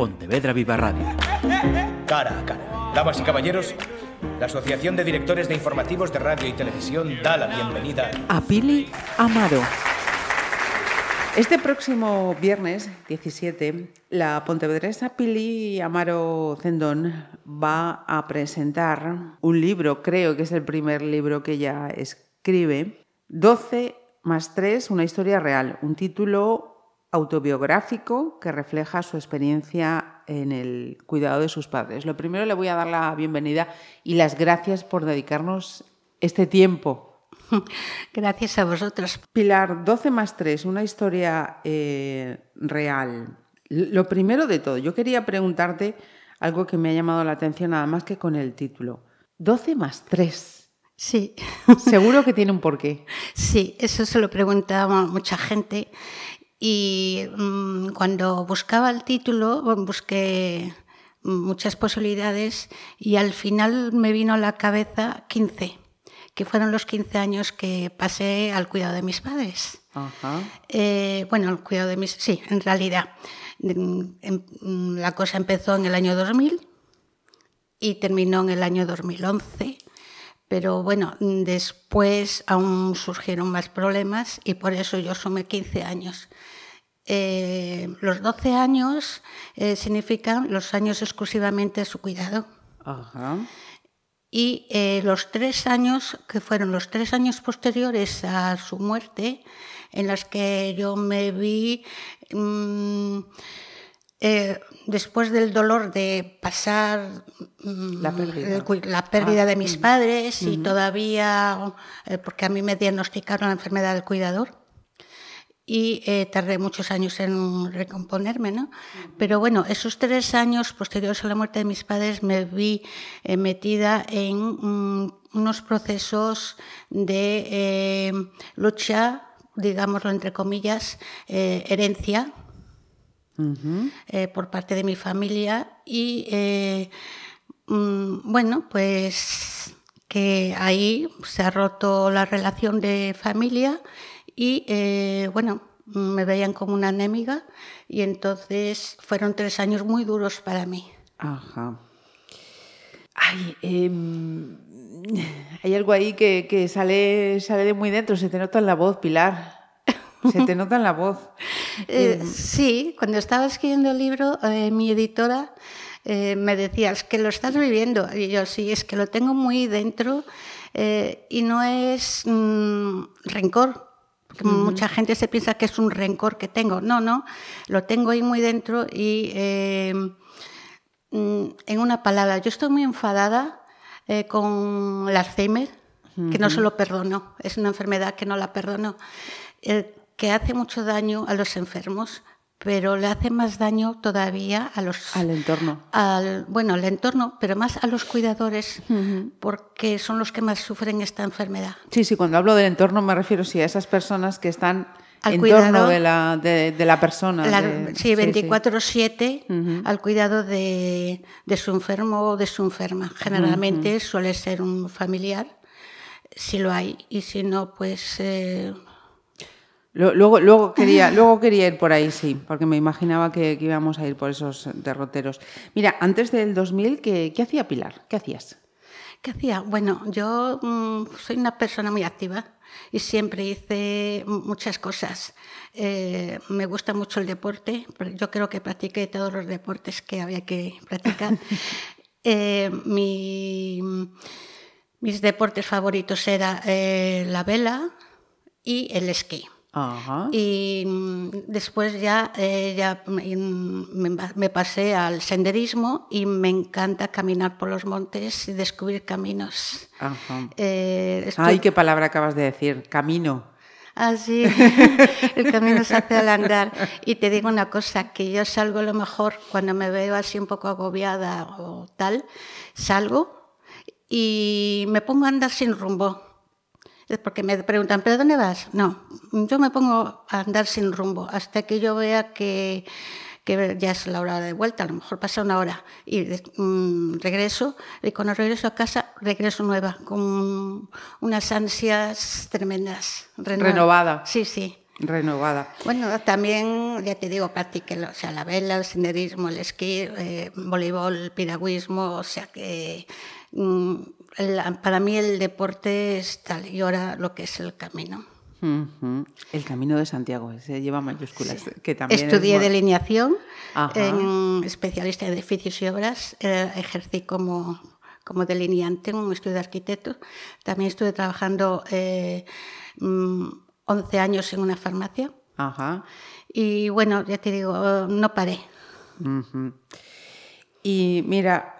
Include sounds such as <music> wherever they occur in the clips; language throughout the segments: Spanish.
Pontevedra Viva Radio. Cara a cara. Damas y caballeros, la Asociación de Directores de Informativos de Radio y Televisión da la bienvenida a Pili Amaro. Este próximo viernes 17, la pontevedresa Pili Amaro Zendón va a presentar un libro, creo que es el primer libro que ella escribe, 12 más 3, una historia real, un título autobiográfico que refleja su experiencia en el cuidado de sus padres. Lo primero le voy a dar la bienvenida y las gracias por dedicarnos este tiempo. <laughs> Gracias a vosotros. Pilar, 12 más 3, una historia eh, real. Lo primero de todo, yo quería preguntarte algo que me ha llamado la atención nada más que con el título. 12 más 3. Sí. <laughs> Seguro que tiene un porqué. Sí, eso se lo preguntaba mucha gente y mm, cuando buscaba el título, busqué muchas posibilidades y al final me vino a la cabeza 15, que fueron los 15 años que pasé al cuidado de mis padres. Eh, bueno, al cuidado de mis... Sí, en realidad. Em, la cosa empezó en el año 2000 y terminó en el año 2011. Pero bueno, después aún surgieron más problemas y por eso yo sumé 15 años. Eh, los 12 años eh, significan los años exclusivamente a su cuidado. Y eh, los tres años, que fueron los tres años posteriores a su muerte, en las que yo me vi mm, después del dolor de pasar mm, la pérdida, la pérdida de mis ah, padres y todavía, porque a mí me diagnosticaron la enfermedad del cuidador y eh, tardé muchos años en recomponerme, ¿no? Pero bueno, esos tres años posteriores a la muerte de mis padres me vi eh, metida en mm, unos procesos de eh, lucha, digámoslo entre comillas, herencia por parte de mi familia y mm, bueno, pues que ahí se ha roto la relación de familia y eh, bueno, me veían como una anémiga y entonces fueron tres años muy duros para mí. Ajá. Ay, em, <laughs> hay algo ahí que, sale, sale de muy dentro, se te nota en la voz, Pilar. Se te nota en la voz. <laughs> Eh, sí, cuando estaba escribiendo el libro, eh, mi editora me decía, es que lo estás viviendo. Y yo, sí, es que lo tengo muy dentro y no es mm, rencor, mucha gente se piensa que es un rencor que tengo. No, no, lo tengo ahí muy dentro y eh, mm, en una palabra, yo estoy muy enfadada eh, con el Alzheimer, que no se lo perdono, es una enfermedad que no la perdono, eh, que hace mucho daño a los enfermos pero le hace más daño todavía a los al entorno. al bueno al entorno pero más a los cuidadores porque son los que más sufren esta enfermedad. Sí sí cuando hablo del entorno me refiero sí a esas personas que están al en torno de la, de, la persona. sí, 24-7 al cuidado de, de, su enfermo o de su enferma. Generalmente suele ser un familiar, si lo hay, y si no, pues eh, Luego, luego, <laughs> quería, luego quería ir por ahí, sí, porque me imaginaba que, íbamos a ir por esos derroteros. Mira, antes del 2000, ¿qué, qué hacía Pilar? ¿Qué hacías? ¿Qué hacía? Bueno, yo mm, soy una persona muy activa y siempre hice muchas cosas. Eh, me gusta mucho el deporte, yo creo que practiqué todos los deportes que había que practicar. <laughs> Eh, mis deportes favoritos eran eh, la vela y el esquí. Y mm, después ya, eh, ya me, pasé al senderismo y me encanta caminar por los montes y descubrir caminos. Eh, Ay, qué palabra acabas de decir, camino. Así, <laughs> el camino se hace al andar. Y te digo una cosa, que yo salgo a lo mejor cuando me veo así un poco agobiada o tal, salgo y me pongo a andar sin rumbo porque me preguntan, ¿pero dónde vas? No, yo me pongo a andar sin rumbo hasta que yo vea que, que ya es la hora de vuelta, a lo mejor pasa una hora y mm, regreso y cuando regreso a casa regreso nueva, con unas ansias tremendas. Renovada. Sí, sí. renovada. Bueno, también, ya te digo, practiqué o sea, la vela, el senderismo, el esquí, eh, voleibol, piragüismo, o sea que mm, para mí el deporte es tal y ahora lo que es el camino. El camino de Santiago, se lleva mayúsculas. Que también Estudié delineación, en especialista en edificios y obras, eh, ejercí como, como delineante en un estudio de arquitecto. También estuve trabajando eh, 11 años en una farmacia. Ajá. Y bueno, ya te digo, no paré. Y mira,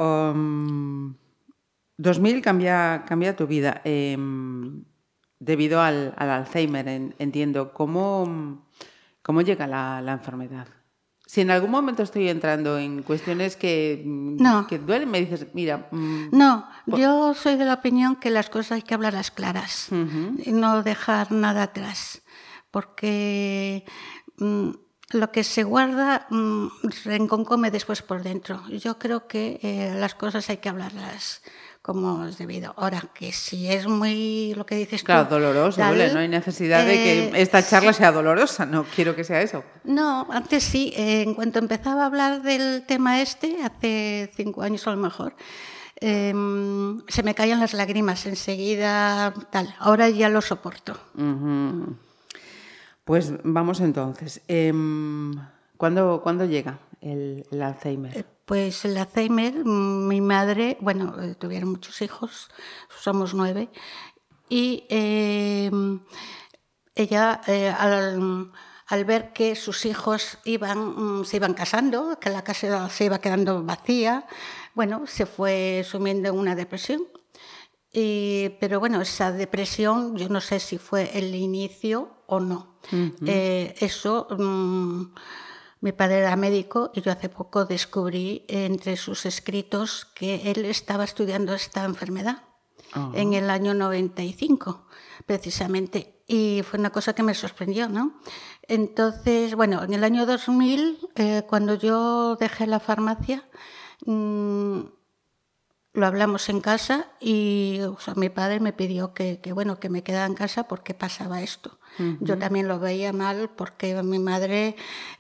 2000 um, cambia, cambia tu vida em, debido al, Alzheimer, entiendo. ¿Cómo, cómo llega la, la, enfermedad? Si en algún momento estoy entrando en cuestiones que, no. que duelen, me dices, mira... Mm, no, yo soy de la opinión que las cosas hay que hablarlas claras y no dejar nada atrás, porque mm, lo que se guarda mmm, reconcome después por dentro. Yo creo que eh, las cosas hay que hablarlas como es debido. Ahora, que si es muy lo que dices claro, doloroso, no hay necesidad de que eh, esta charla sea dolorosa, no quiero que sea eso. No, antes sí, eh, en cuanto empezaba a hablar del tema este, hace cinco años a lo mejor, em, se me caían las lágrimas enseguida, tal. Ahora ya lo soporto. Pues vamos entonces. Em, ¿cuándo, ¿cuándo, llega el, el Alzheimer? Eh, pues el Alzheimer, mm, mi madre, bueno, eh, tuvieron muchos hijos, somos nueve, y em, ella eh, al, ver que sus hijos iban, mm, se iban casando, que la casa se iba quedando vacía, bueno, se fue sumiendo en una depresión. pero bueno, esa depresión, yo no sé si fue el inicio o no. Eh, eso mm, mi padre era médico y yo hace poco descubrí entre sus escritos que él estaba estudiando esta enfermedad en el año 95, precisamente. Y fue una cosa que me sorprendió, ¿no? Entonces, bueno, en el año 2000, eh, cuando yo dejé la farmacia, mm, lo hablamos en casa y mi padre me pidió que, bueno, que me quedara en casa porque pasaba esto. Yo también lo veía mal porque mi madre,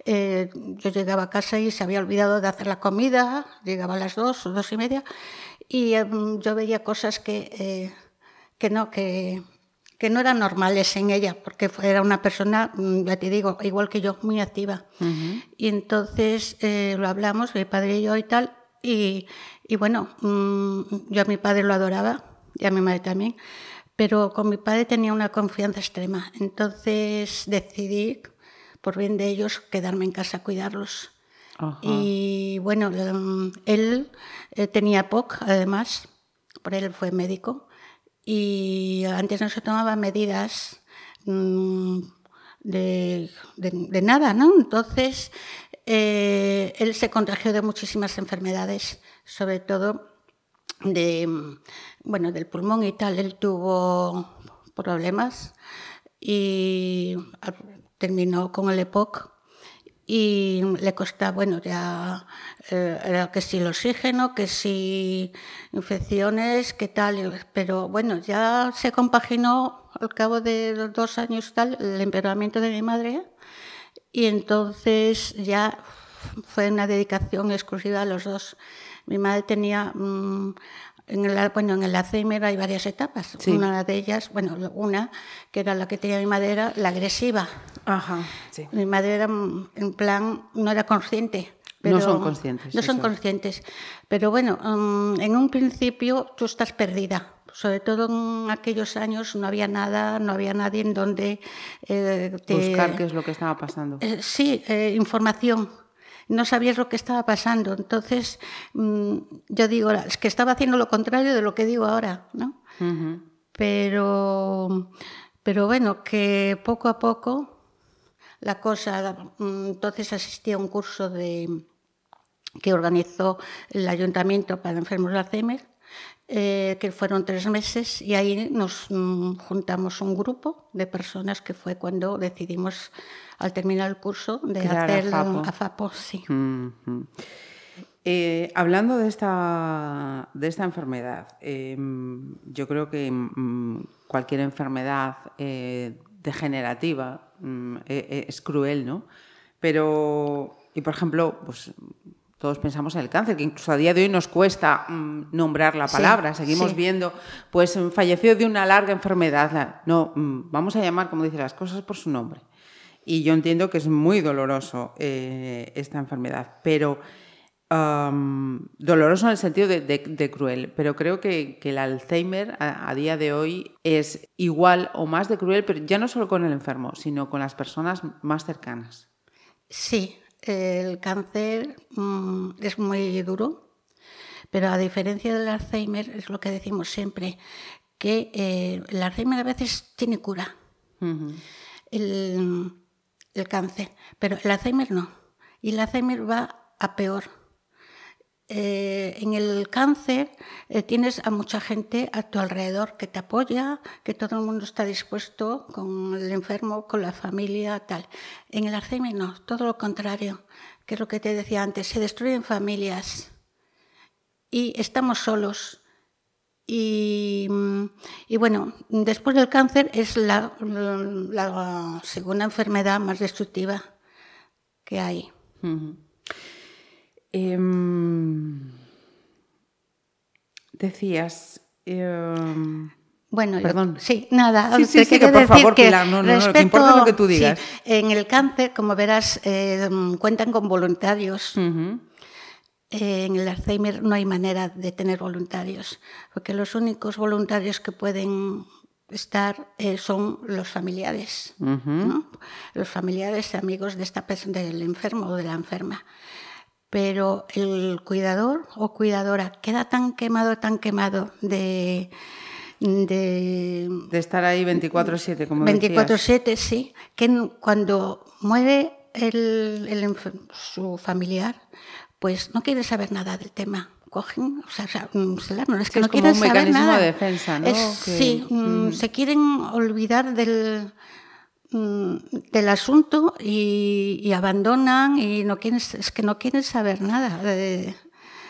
eh, yo llegaba a casa y se había olvidado de hacer la comida, llegaba a las dos o dos y media, y em, yo veía cosas que, eh, que no, que, que no eran normales en ella, porque era una persona, mm, ya te digo, igual que yo, muy activa. Y entonces eh, lo hablamos, mi padre y yo y tal, y, y bueno, mm, yo a mi padre lo adoraba y a mi madre también, pero con mi padre tenía una confianza extrema. Entonces decidí, por bien de ellos, quedarme en casa a cuidarlos. Y bueno, mm, él eh, tenía POC, además, por él fue médico, y antes no se tomaban medidas mm, de, de, nada, ¿no? Entonces, eh, él se contagió de muchísimas enfermedades sobre todo de, bueno, del pulmón y tal. Él tuvo problemas y terminó con el EPOC y le costaba, bueno, ya eh, que si el oxígeno, que si infecciones, que tal, pero bueno, ya se compaginó al cabo de dos años tal el empeoramiento de mi madre y entonces ya fue una dedicación exclusiva a los dos. Mi madre tenía, mm, en el, bueno, en el Alzheimer hay varias etapas. Una de ellas, bueno, una que era la que tenía mi madre, era la agresiva. Ajá, Mi madre era, mm, en plan, no era consciente. Pero no son conscientes. No son conscientes. Pero bueno, mm, en un principio tú estás perdida. Sobre todo en aquellos años no había nada, no había nadie en donde... Eh, Buscar qué es lo que estaba pasando. Eh, sí, eh, información no sabías lo que estaba pasando. Entonces, mm, yo digo, es que estaba haciendo lo contrario de lo que digo ahora, ¿no? Pero, pero bueno, que poco a poco la cosa, mm, entonces asistí a un curso de, que organizó el ayuntamiento para enfermos de Alzheimer, eh, que fueron tres meses, y ahí nos mm, juntamos un grupo de personas que fue cuando decidimos al terminar el curso de hacer a FAPO. sí. Eh, hablando de esta, de esta enfermedad, em, yo creo que mm, cualquier enfermedad eh, degenerativa, mm, e, e, es cruel, ¿no? Pero, y por ejemplo, pues todos pensamos en el cáncer, que incluso a día de hoy nos cuesta mm, nombrar la palabra. Seguimos viendo, pues falleció de una larga enfermedad. No, mm, vamos a llamar, como dice, las cosas por su nombre. Y yo entiendo que es muy doloroso eh, esta enfermedad, pero doloroso en el sentido de, cruel. Pero creo que, el Alzheimer a, día de hoy es igual o más de cruel, pero ya no solo con el enfermo, sino con las personas más cercanas. Sí, el cáncer mm, es muy duro, pero a diferencia del Alzheimer, es lo que decimos siempre, que eh, el Alzheimer a veces tiene cura, el, cáncer, pero el Alzheimer no. Y el Alzheimer va a peor. Eh, en el cáncer eh, tienes a mucha gente a tu alrededor que te apoya, que todo el mundo está dispuesto con el enfermo, con la familia, tal. En el Alzheimer no, todo lo contrario, que es lo que te decía antes, se destruyen familias y estamos solos. Y, bueno, después del cáncer es la, segunda enfermedad más destructiva que hay. Em, decías. Em, bueno, perdón. sí, nada. Sí, sí, sí que por favor, que Pilar, no, no, no, que importa lo que tú digas. En el cáncer, como verás, eh, cuentan con voluntarios. en el Alzheimer no hay manera de tener voluntarios, porque los únicos voluntarios que pueden estar eh, son los familiares, ¿no? los familiares y amigos de esta del enfermo o de la enferma pero el cuidador o cuidadora queda tan quemado, tan quemado de... De, estar ahí 24/7, como 24/7, sí, que cuando muere el, su familiar, pues no quiere saber nada del tema cogen, o sea, no es que no quieren saber nada. De defensa, ¿no? Sí, mm, mm. se quieren olvidar del, Mm, del asunto y, abandonan y no quieren, es que no quieren saber nada.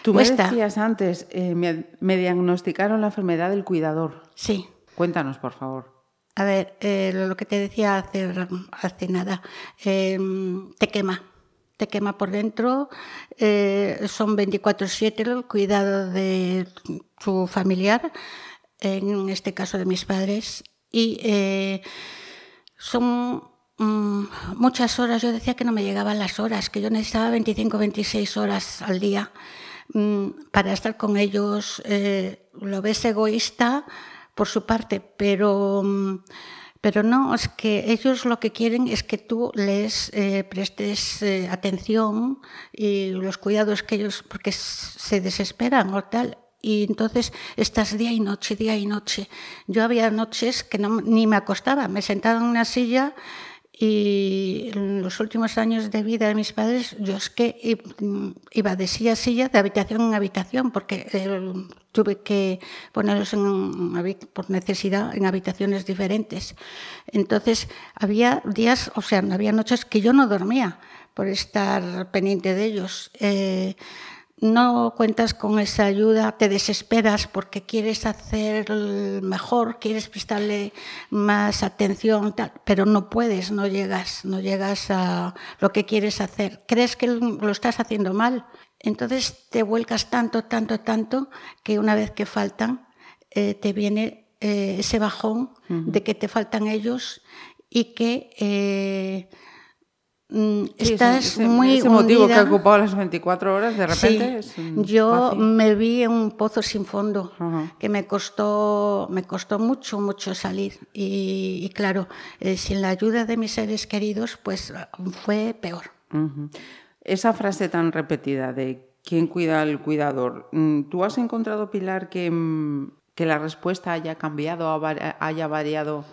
Tú me decías antes, eh, me, diagnosticaron la enfermedad del cuidador. Sí. Cuéntanos, por favor. A ver, eh, lo que te decía hace, hace nada, em, te quema, te quema por dentro, eh, son 24/7 el cuidado de tu familiar, en este caso de mis padres, y son mm, muchas horas. Yo decía que no me llegaban las horas, que yo necesitaba 25, 26 horas al día mm, para estar con ellos. Eh, lo ves egoísta por su parte, pero, mm, pero no, es que ellos lo que quieren es que tú les eh, prestes eh, atención y los cuidados que ellos, porque se desesperan o tal y entonces estás día y noche, día y noche. Yo había noches que no, ni me acostaba, me sentaba en una silla y en los últimos años de vida de mis padres, yo es que iba de silla a silla, de habitación en habitación, porque eh, tuve que ponerlos por necesidad en habitaciones diferentes. Entonces, había días, o sea, había noches que yo no dormía por estar pendiente de ellos. Eh, no cuentas con esa ayuda, te desesperas porque quieres hacer mejor, quieres prestarle más atención, pero no puedes, no llegas, no llegas a lo que quieres hacer. Crees que lo estás haciendo mal, entonces te vuelcas tanto, tanto, tanto que una vez que faltan eh, te viene eh, ese bajón de que te faltan ellos y que eh, Mm, estás muy ese motivo que ha ocupado las 24 horas de repente yo me vi en un pozo sin fondo que me costó me costó mucho mucho salir. Y, claro eh, sin la ayuda de mis seres queridos pues fue peor. Esa frase tan repetida de quién cuida al cuidador mm, tú has encontrado Pilar que, mm, que la respuesta haya cambiado haya variado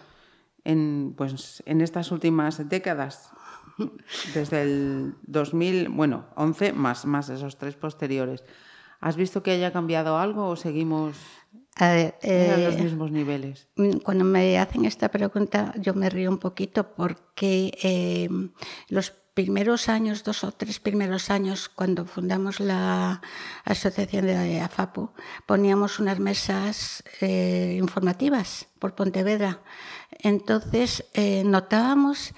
en pues en estas últimas décadas desde el 2000, bueno, 11 más, más esos tres posteriores. ¿Has visto que haya cambiado algo o seguimos a, los eh, mismos niveles? Mm, cuando me hacen esta pregunta yo me río un poquito porque eh, los primeros años, dos o tres primeros años, cuando fundamos la asociación de AFAPO, poníamos unas mesas eh, informativas por Pontevedra. Entonces eh, notábamos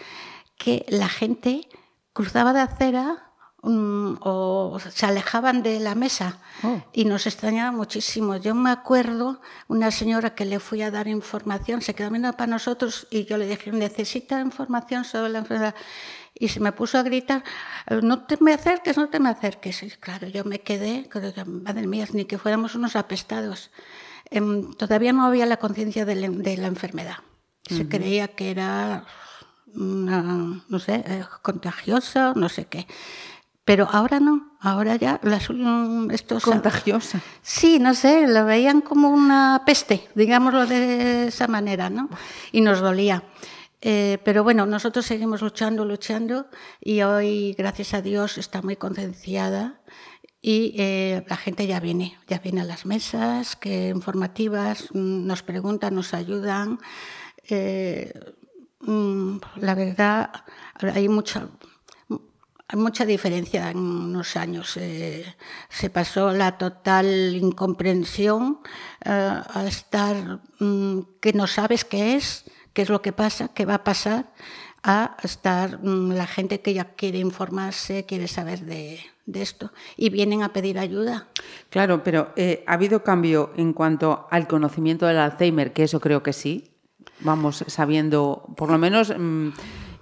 que la gente cruzaba de acera Mm, o se alejaban de la mesa oh. y nos extrañaba muchísimo. Yo me acuerdo una señora que le fui a dar información, se quedó mirando para nosotros y yo le dije, necesita información sobre la enfermedad. Y se me puso a gritar, no te me acerques, no te me acerques. Y claro, yo me quedé, madre mía, ni que fuéramos unos apestados. Em, todavía no había la conciencia de, la enfermedad. Se creía que era, no sé, eh, contagiosa, no sé qué. Pero ahora no, ahora ya las, estos... Contagiosa. Sí, no sé, lo veían como una peste, digámoslo de esa manera, ¿no? Y nos dolía. Eh, pero bueno, nosotros seguimos luchando, luchando y hoy, gracias a Dios, está muy concienciada y eh, la gente ya viene, ya viene a las mesas, que informativas, mm, nos preguntan, nos ayudan. Eh, la verdad, hay mucha, hay mucha diferencia en unos años. Eh, se pasó la total incomprensión eh, a estar mm, que no sabes qué es, qué es lo que pasa, qué va a pasar, a estar mm, la gente que ya quiere informarse, quiere saber de, esto y vienen a pedir ayuda. Claro, pero eh, ¿ha habido cambio en cuanto al conocimiento del Alzheimer? Que eso creo que sí. Vamos sabiendo, por lo menos... Mm,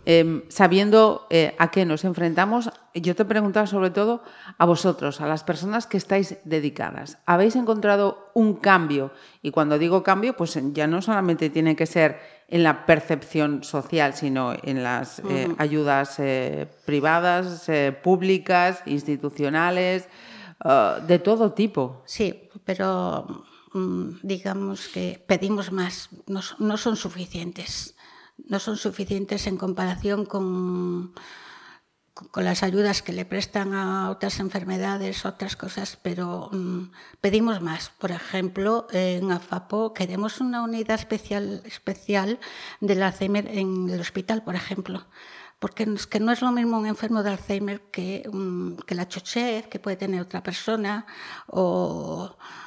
Em, sabiendo eh, a qué nos enfrentamos, yo te preguntaba sobre todo a vosotros, a las personas que estáis dedicadas. ¿Habéis encontrado un cambio? Y cuando digo cambio, pues ya no solamente tiene que ser en la percepción social, sino en las eh, ayudas eh, privadas, públicas, institucionales, de todo tipo. Sí, pero digamos que pedimos más, no son suficientes no son suficientes en comparación con, con las ayudas que le prestan a otras enfermedades, otras cosas, pero mm, pedimos más. Por ejemplo, en AFAPO queremos una unidad especial, especial del Alzheimer en el hospital, por ejemplo. Porque es que no es lo mismo un enfermo de Alzheimer que, mm, que la chochez que puede tener otra persona o Mm,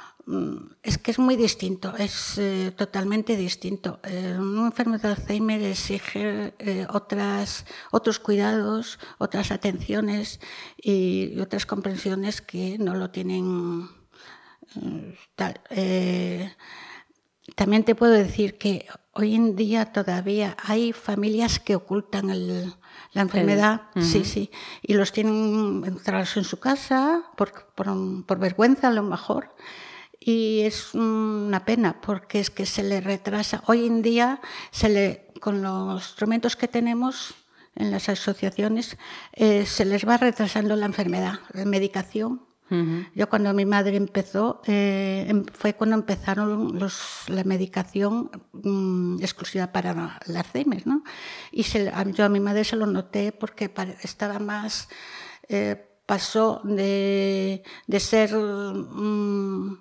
es que es muy distinto, es eh, totalmente distinto. Eh, un enfermo de Alzheimer exige eh, otras, otros cuidados, otras atenciones y, otras comprensiones que no lo tienen tal. también te puedo decir que hoy en día todavía hay familias que ocultan la enfermedad, sí, sí, y los tienen encerrados en su casa por, por vergüenza a lo mejor y es una pena porque es que se le retrasa. Hoy en día, se le, con los instrumentos que tenemos en las asociaciones, eh, se les va retrasando la enfermedad, la medicación. Yo cuando mi madre empezó, eh, em, fue cuando empezaron los, la medicación mm, exclusiva para el Alzheimer. ¿no? Y se, yo a mi madre se lo noté porque estaba más... Eh, pasó de, de ser... Mm,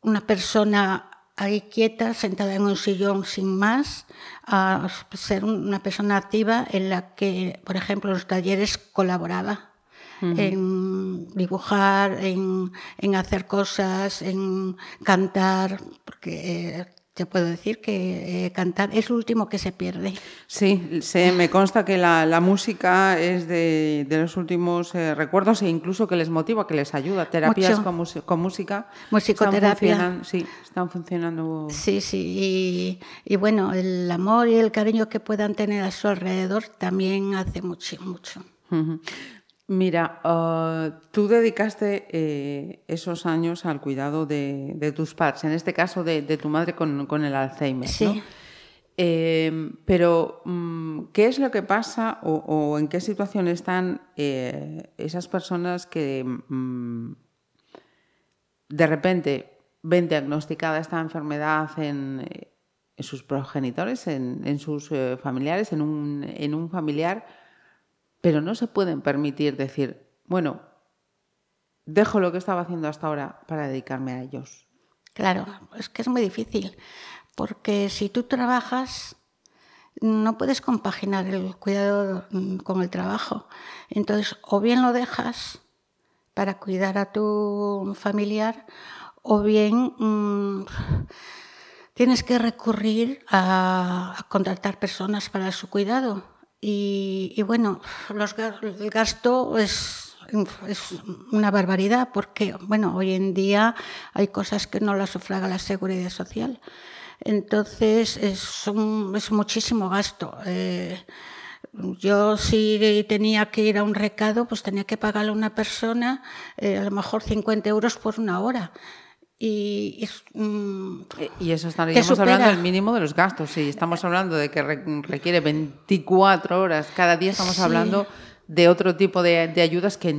una persona ahí quieta, sentada en un sillón sin más, a ser una persona activa en la que, por ejemplo, en los talleres colaboraba. en dibujar, en, en, hacer cosas, en cantar, porque te puedo decir que eh, cantar es lo último que se pierde. Sí, se, me consta que la, música es de, los últimos eh, recuerdos e incluso que les motiva, que les ayuda. Terapias con, con, música. Musicoterapia. Están sí, están funcionando. Sí, sí. Y, bueno, el amor y el cariño que puedan tener a su alrededor también hace mucho, mucho. Mira, ah, tú dedicaste eh, esos años al cuidado de, tus padres, en este caso de, tu madre con, el Alzheimer. Sí. Em, pero, mm, ¿qué es lo que pasa o, en qué situación están eh, esas personas que mm, de repente ven diagnosticada esta enfermedad en, sus progenitores, en, sus eh, familiares, en un, en un familiar? Pero no se pueden permitir decir, bueno, dejo lo que estaba haciendo hasta ahora para dedicarme a ellos. Claro, es que es muy difícil, porque si tú trabajas, no puedes compaginar el cuidado mm, con el trabajo. Entonces, o bien lo dejas para cuidar a tu familiar, o bien mm, tienes que recurrir a, contratar personas para su cuidado. Y, bueno, el gasto es, una barbaridad porque, bueno, hoy en día hay cosas que no las sufraga la seguridad social. Entonces es, es muchísimo gasto. Eh, yo si tenía que ir a un recado, pues tenía que pagarle a una persona eh, a lo mejor 50 euros por una hora. Y, mm, y eso estaríamos hablando del mínimo de los gastos. Si estamos hablando de que requiere 24 horas cada día, estamos hablando de otro tipo de, de ayudas que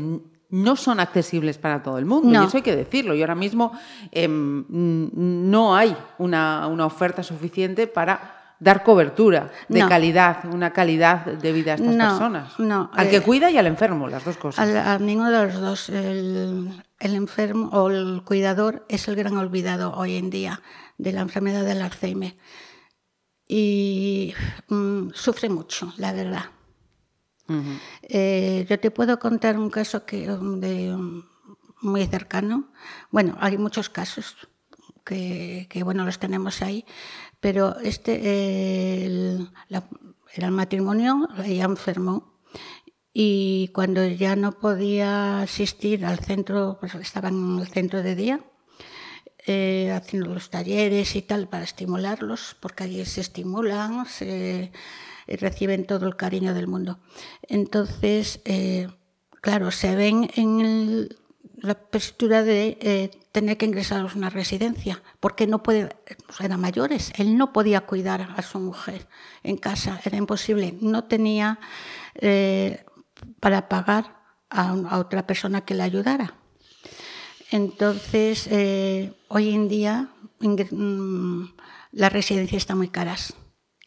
no son accesibles para todo el mundo. Y eso hay que decirlo. Y ahora mismo em, no hay una, oferta suficiente para dar cobertura de calidad, una calidad de vida a estas personas. No, al que eh, cuida y al enfermo, las dos cosas. A ninguno de los dos. El, enfermo o el cuidador es el gran olvidado hoy en día de la enfermedad del Alzheimer. Y mm, sufre mucho, la verdad. Eh, yo te puedo contar un caso que, de, muy cercano. Bueno, hay muchos casos que, bueno, los tenemos ahí, pero este, el, era el matrimonio, ella enfermó y cuando ya no podía asistir al centro, pues estaba en el centro de día, eh, haciendo los talleres y tal para estimularlos, porque allí se estimulan, se reciben todo el cariño del mundo. Entonces, eh, claro, se ven en la postura de eh, tener que ingresar a una residencia, porque no puede, pues eran mayores, él no podía cuidar a su mujer en casa, era imposible, no tenía eh, para pagar a, otra persona que le ayudara. Entonces, hoy en día mm, las residencias están muy caras.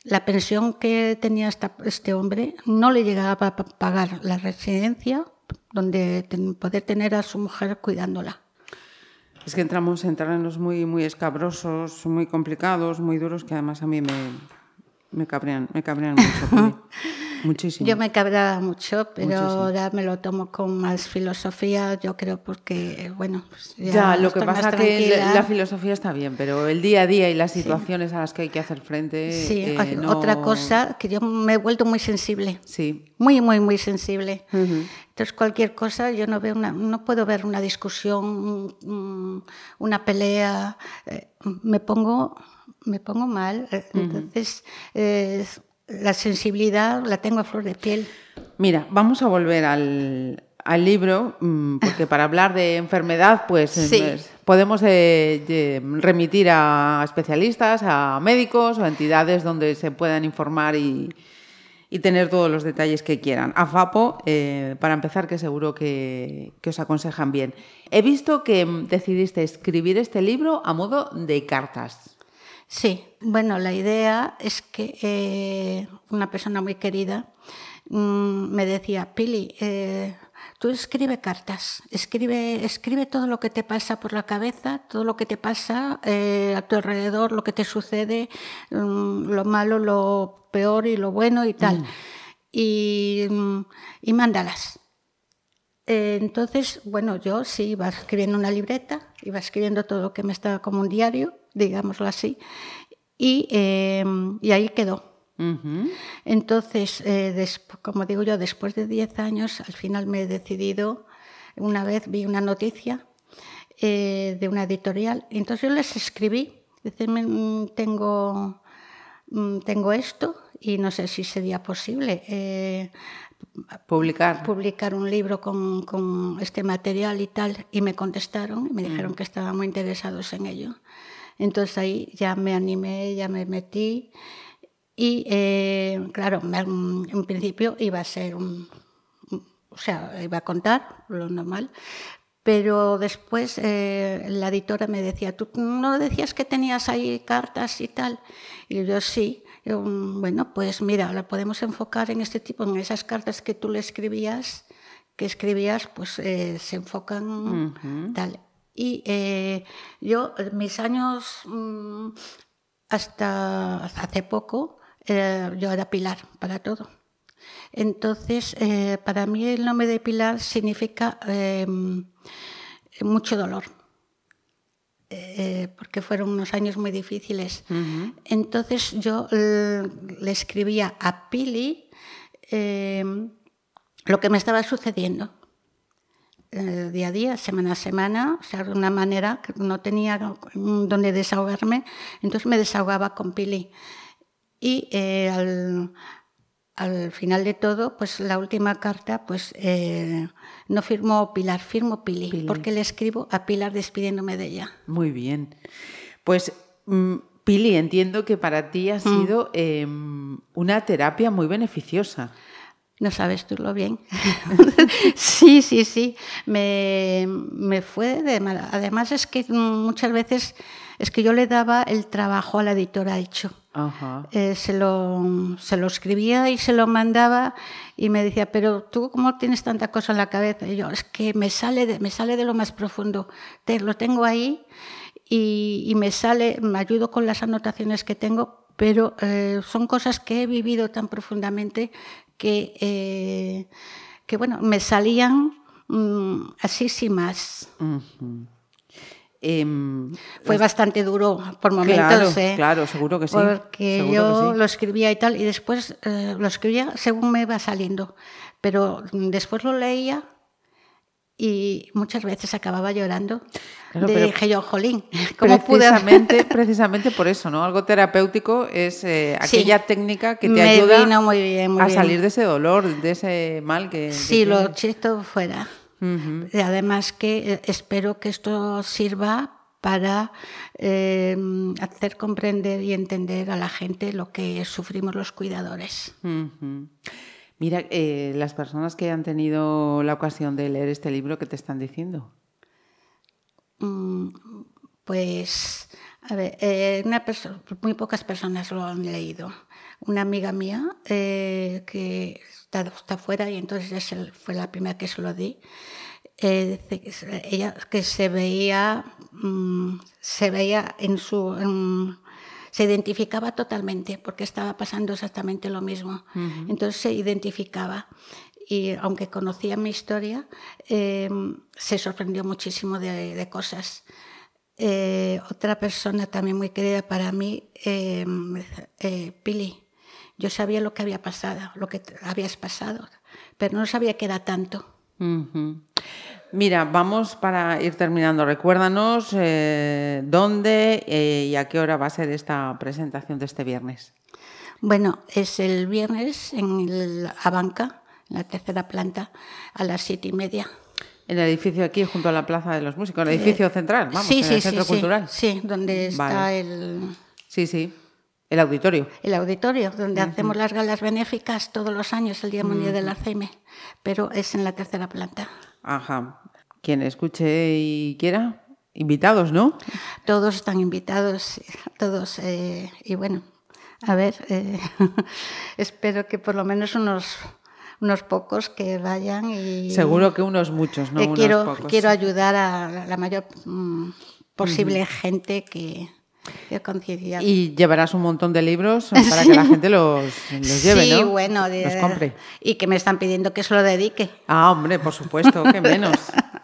La pensión que tenía este hombre no le llegaba a pagar la residencia donde poder tener a su mujer cuidándola. Es que entramos en terrenos muy, muy escabrosos, muy complicados, muy duros, que además a mí me, me cabrean, me cabrean mucho. <laughs> Muchísimo. Yo me cabraba mucho, pero ahora me lo tomo con más filosofía, yo creo, porque, bueno, pues ya, lo que pasa es que la filosofía está bien, pero el día a día y las situaciones a las que hay que hacer frente. Sí, eh, otra cosa que yo me he vuelto muy sensible. Sí. Muy, muy, muy sensible. Entonces, cualquier cosa, yo no, veo una, no puedo ver una discusión, una pelea, eh, me pongo me pongo mal. Eh, entonces, la sensibilidad la tengo a flor de piel. Mira, vamos a volver al, libro, mm, porque para hablar de enfermedad, pues, pues podemos eh, remitir a especialistas, a médicos o a entidades donde se puedan informar y, tener todos los detalles que quieran. A FAPO, eh, para empezar, que seguro que, que, os aconsejan bien. He visto que decidiste escribir este libro a modo de cartas. Sí, bueno, la idea es que eh, una persona muy querida mm, me decía, Pili, eh, tú escribe cartas, escribe, escribe todo lo que te pasa por la cabeza, todo lo que te pasa eh, a tu alrededor, lo que te sucede, mm, lo malo, lo peor y lo bueno y tal. Mm. Y, y mándalas. entonces, bueno, yo sí iba escribiendo una libreta, iba escribiendo todo lo que me estaba como un diario digámoslo así, y, em, y ahí quedó. Entonces, eh, como digo yo, después de 10 años, al final me he decidido, una vez vi una noticia eh, de una editorial, entonces yo les escribí, decirme, mm, tengo, mm, tengo esto y no sé si sería posible. Eh, publicar. publicar un libro con, con, este material y tal, y me contestaron y me dijeron mm. que estaban muy interesados en ello. Entonces ahí ya me animé, ya me metí y eh, claro, en principio iba a ser un, o sea, iba a contar lo normal, pero después eh, la editora me decía, ¿tú no decías que tenías ahí cartas y tal? Y yo sí. bueno, pues mira, la podemos enfocar en este tipo, en esas cartas que tú le escribías, que escribías, pues eh, se enfocan tal. Y eh, yo, mis años mm, hasta hace poco, eh, yo era Pilar para todo. Entonces, eh, para mí el nombre de Pilar significa em, mucho dolor, eh, porque fueron unos años muy difíciles. Entonces yo le escribía a Pili em, lo que me estaba sucediendo día a día, semana a semana, o sea, de una manera que no tenía donde desahogarme, entonces me desahogaba con Pili. Y eh, al, final de todo, pues la última carta, pues eh, no firmó Pilar, firmó Pili, porque le escribo a Pilar despidiéndome de ella. Muy bien. Pues mm, Pili, entiendo que para ti ha mm. sido em, una terapia muy beneficiosa. No sabes tú lo bien. <laughs> sí, sí, sí. Me, fue de Además es que muchas veces es que yo le daba el trabajo a la editora hecho. Eh, se, lo, se lo escribía y se lo mandaba y me decía, pero tú cómo tienes tanta cosa en la cabeza? Y yo, es que me sale de, me sale de lo más profundo. Te, lo tengo ahí y, y me sale, me ayudo con las anotaciones que tengo, pero eh, son cosas que he vivido tan profundamente que, eh, que bueno, me salían mm, así sin más. Em, Fue bastante duro por momentos. Claro, ¿eh? claro seguro que sí. Porque yo lo escribía y tal, y después eh, lo escribía según me iba saliendo. Pero después lo leía y muchas veces acababa llorando. dije yo, jolín, <laughs> ¿cómo precisamente, precisamente por eso, ¿no? Algo terapéutico es eh, aquella técnica que te ayuda a salir de ese dolor, de ese mal que... Sí, lo chisto fuera. Además que eh, espero que esto sirva para eh, hacer comprender y entender a la gente lo que sufrimos los cuidadores. Mira, eh, las personas que han tenido la ocasión de leer este libro, ¿qué te están diciendo? Mm, pues, a ver, eh, muy pocas personas lo han leído. Una amiga mía eh, que está, está, fuera y entonces fue la primera que se lo di. ella que se veía, mm, se veía en su, se identificaba totalmente porque estaba pasando exactamente lo mismo. Entonces se identificaba y aunque conocía mi historia, em, se sorprendió muchísimo de, cosas. Eh, otra persona también muy querida para mí, em, eh, Pili. Yo sabía lo que había pasado, lo que habías pasado, pero no sabía que era tanto. Mira, vamos para ir terminando. Recuérdanos eh, dónde eh, y a qué hora va a ser esta presentación de este viernes. Bueno, es el viernes en la banca, en la tercera planta, a las siete y media. En el edificio aquí, junto a la Plaza de los Músicos, el edificio central, vamos, en el Centro Cultural. Sí, donde está el... Sí, sí. El auditorio. El auditorio, donde hacemos las galas benéficas todos los años, el Día Mundial del Alzheimer, pero es en la tercera planta. Ajá. Quien escuche y quiera, invitados, ¿no? Todos están invitados, <laughs> todos. Eh, y bueno, a ver, eh, <laughs> espero que por lo menos unos unos pocos que vayan y... Seguro que unos muchos, ¿no? unos quiero, quiero ayudar a la mayor mm, posible gente que, y llevarás un montón de libros <laughs> para que la gente los, lleve, sí, bueno, los compre. Y que me están pidiendo que se lo dedique. Ah, hombre, por supuesto, que <laughs> menos,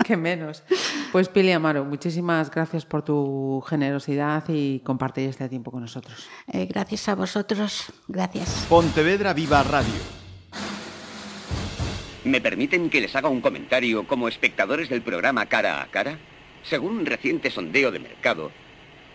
que menos. Pues Pili Amaro, muchísimas gracias por tu generosidad y compartir este tiempo con nosotros. Eh, gracias a vosotros, gracias. Pontevedra Viva Radio. ¿Me permiten que les haga un comentario como espectadores del programa Cara a Cara? Según un reciente sondeo de mercado,